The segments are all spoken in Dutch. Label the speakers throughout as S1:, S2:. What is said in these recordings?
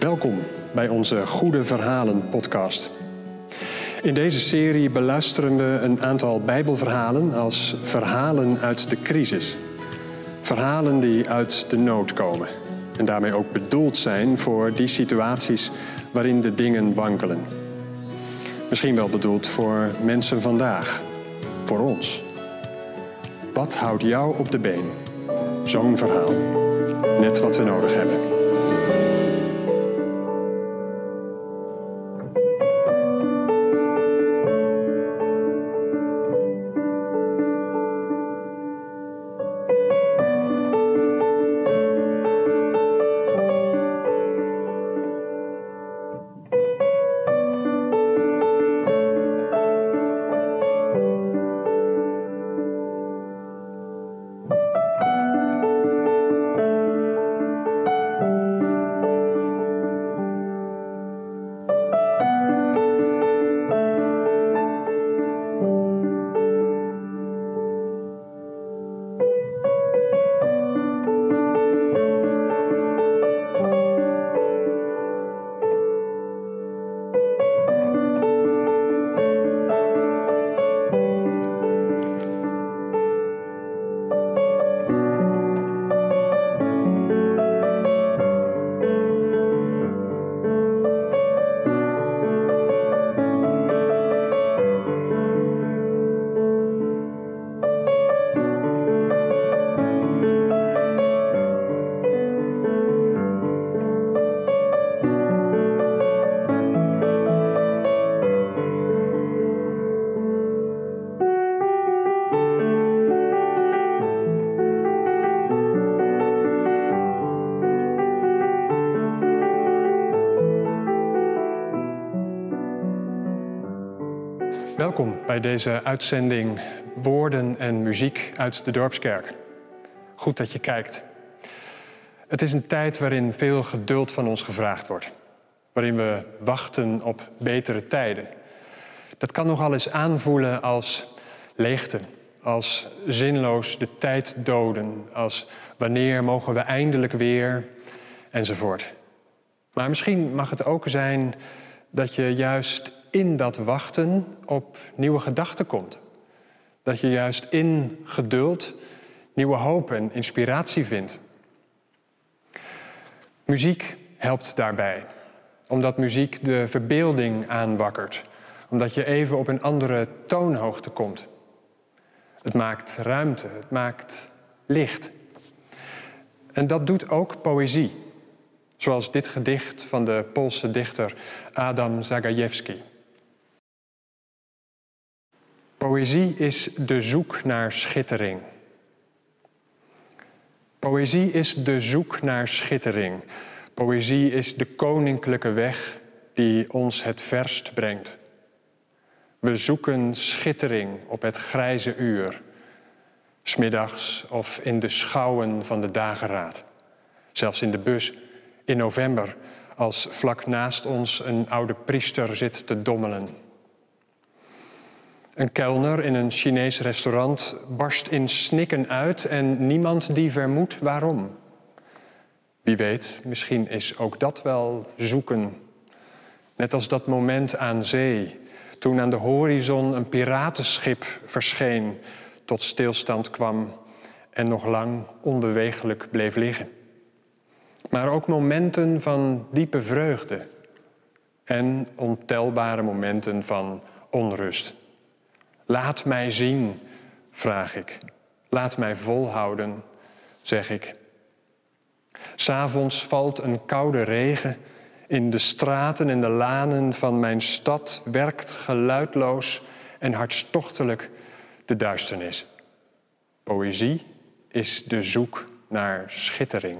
S1: Welkom bij onze Goede Verhalen podcast. In deze serie beluisteren we een aantal Bijbelverhalen als verhalen uit de crisis. Verhalen die uit de nood komen en daarmee ook bedoeld zijn voor die situaties waarin de dingen wankelen. Misschien wel bedoeld voor mensen vandaag, voor ons. Wat houdt jou op de been? Zo'n verhaal. Net wat we nodig hebben. Bij deze uitzending Woorden en Muziek uit de Dorpskerk. Goed dat je kijkt. Het is een tijd waarin veel geduld van ons gevraagd wordt. Waarin we wachten op betere tijden. Dat kan nogal eens aanvoelen als leegte, als zinloos de tijd doden, als wanneer mogen we eindelijk weer, enzovoort. Maar misschien mag het ook zijn dat je juist in dat wachten op nieuwe gedachten komt. Dat je juist in geduld nieuwe hoop en inspiratie vindt. Muziek helpt daarbij, omdat muziek de verbeelding aanwakkert, omdat je even op een andere toonhoogte komt. Het maakt ruimte, het maakt licht. En dat doet ook poëzie, zoals dit gedicht van de Poolse dichter Adam Zagajewski. Poëzie is de zoek naar schittering. Poëzie is de zoek naar schittering. Poëzie is de koninklijke weg die ons het verst brengt. We zoeken schittering op het grijze uur, smiddags of in de schouwen van de dageraad. Zelfs in de bus in november, als vlak naast ons een oude priester zit te dommelen. Een kelner in een Chinees restaurant barst in snikken uit en niemand die vermoedt waarom. Wie weet, misschien is ook dat wel zoeken. Net als dat moment aan zee, toen aan de horizon een piratenschip verscheen, tot stilstand kwam en nog lang onbewegelijk bleef liggen. Maar ook momenten van diepe vreugde en ontelbare momenten van onrust. Laat mij zien, vraag ik. Laat mij volhouden, zeg ik. S'avonds valt een koude regen. In de straten en de lanen van mijn stad werkt geluidloos en hartstochtelijk de duisternis. Poëzie is de zoek naar schittering.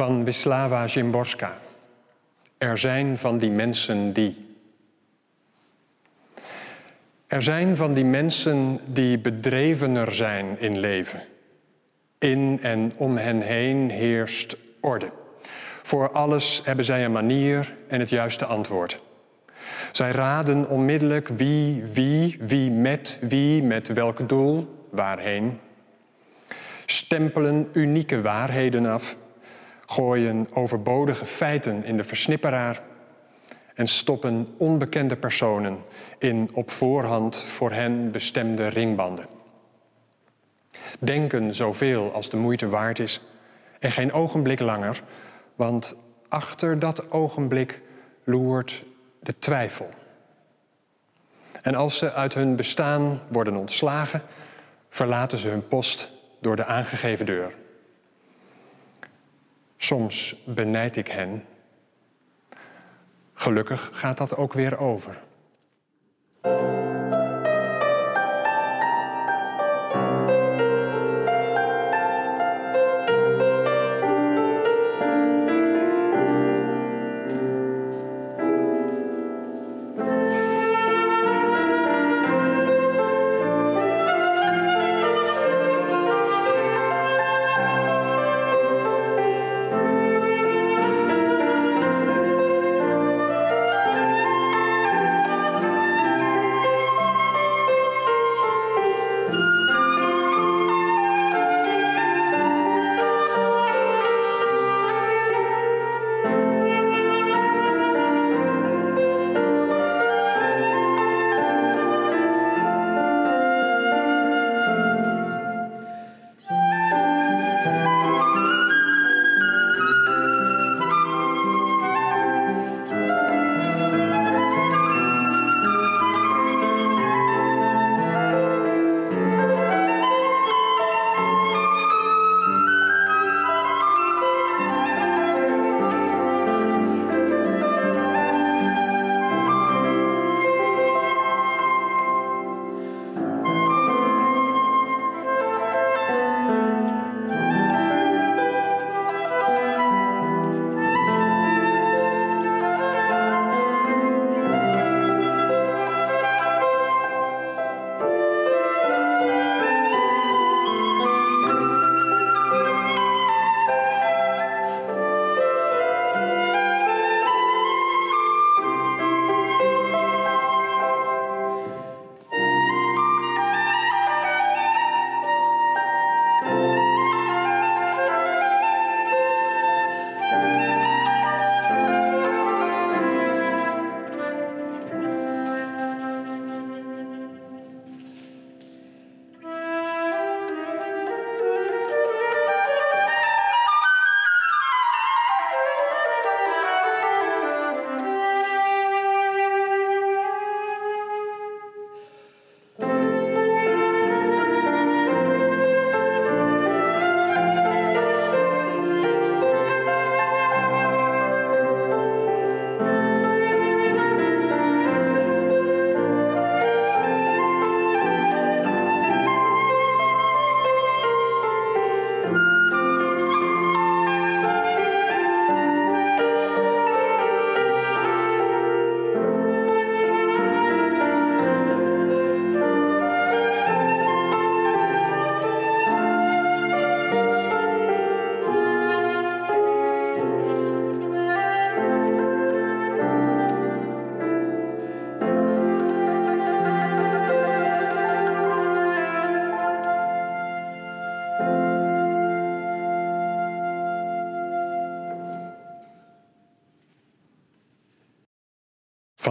S1: Van Wisława Szymborska. Er zijn van die mensen die. Er zijn van die mensen die bedrevener zijn in leven. In en om hen heen heerst orde. Voor alles hebben zij een manier en het juiste antwoord. Zij raden onmiddellijk wie, wie, wie met wie, met welk doel, waarheen. Stempelen unieke waarheden af, gooien overbodige feiten in de versnipperaar en stoppen onbekende personen in op voorhand voor hen bestemde ringbanden. Denken zoveel als de moeite waard is en geen ogenblik langer, want achter dat ogenblik loert de twijfel. En als ze uit hun bestaan worden ontslagen, verlaten ze hun post door de aangegeven deur. Soms benijd ik hen. Gelukkig gaat dat ook weer over.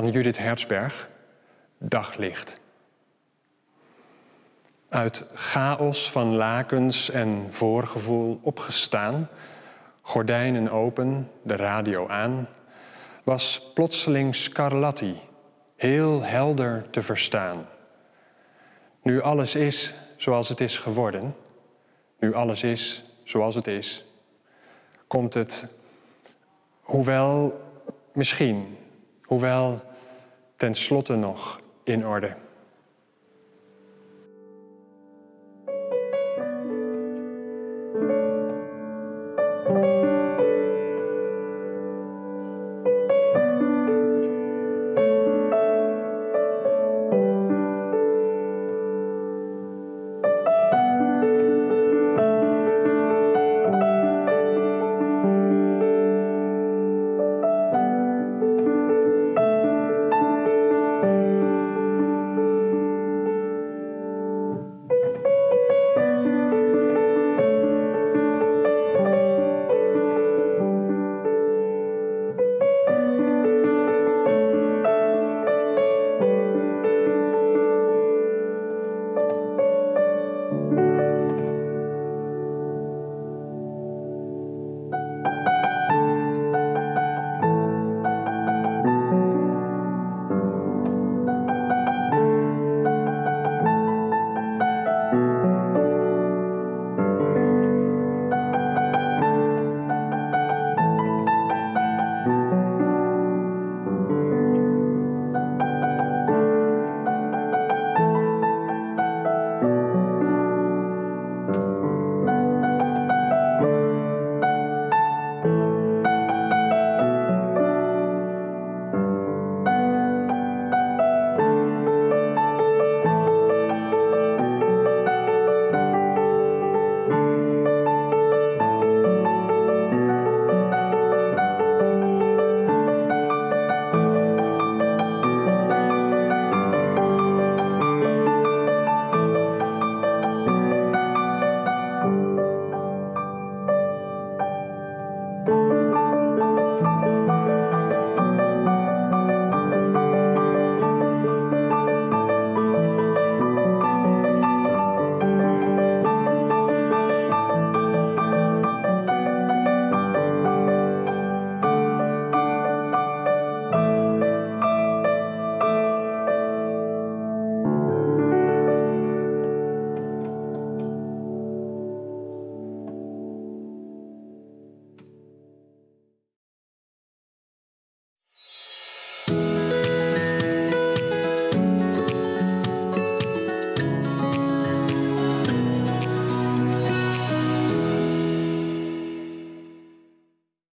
S1: Van Judith Hertzberg, Daglicht. Uit chaos van lakens en voorgevoel opgestaan, gordijnen open, de radio aan, was plotseling Scarlatti heel helder te verstaan. Nu alles is zoals het is geworden, nu alles is zoals het is, komt het, hoewel misschien, hoewel tenslotte nog in orde.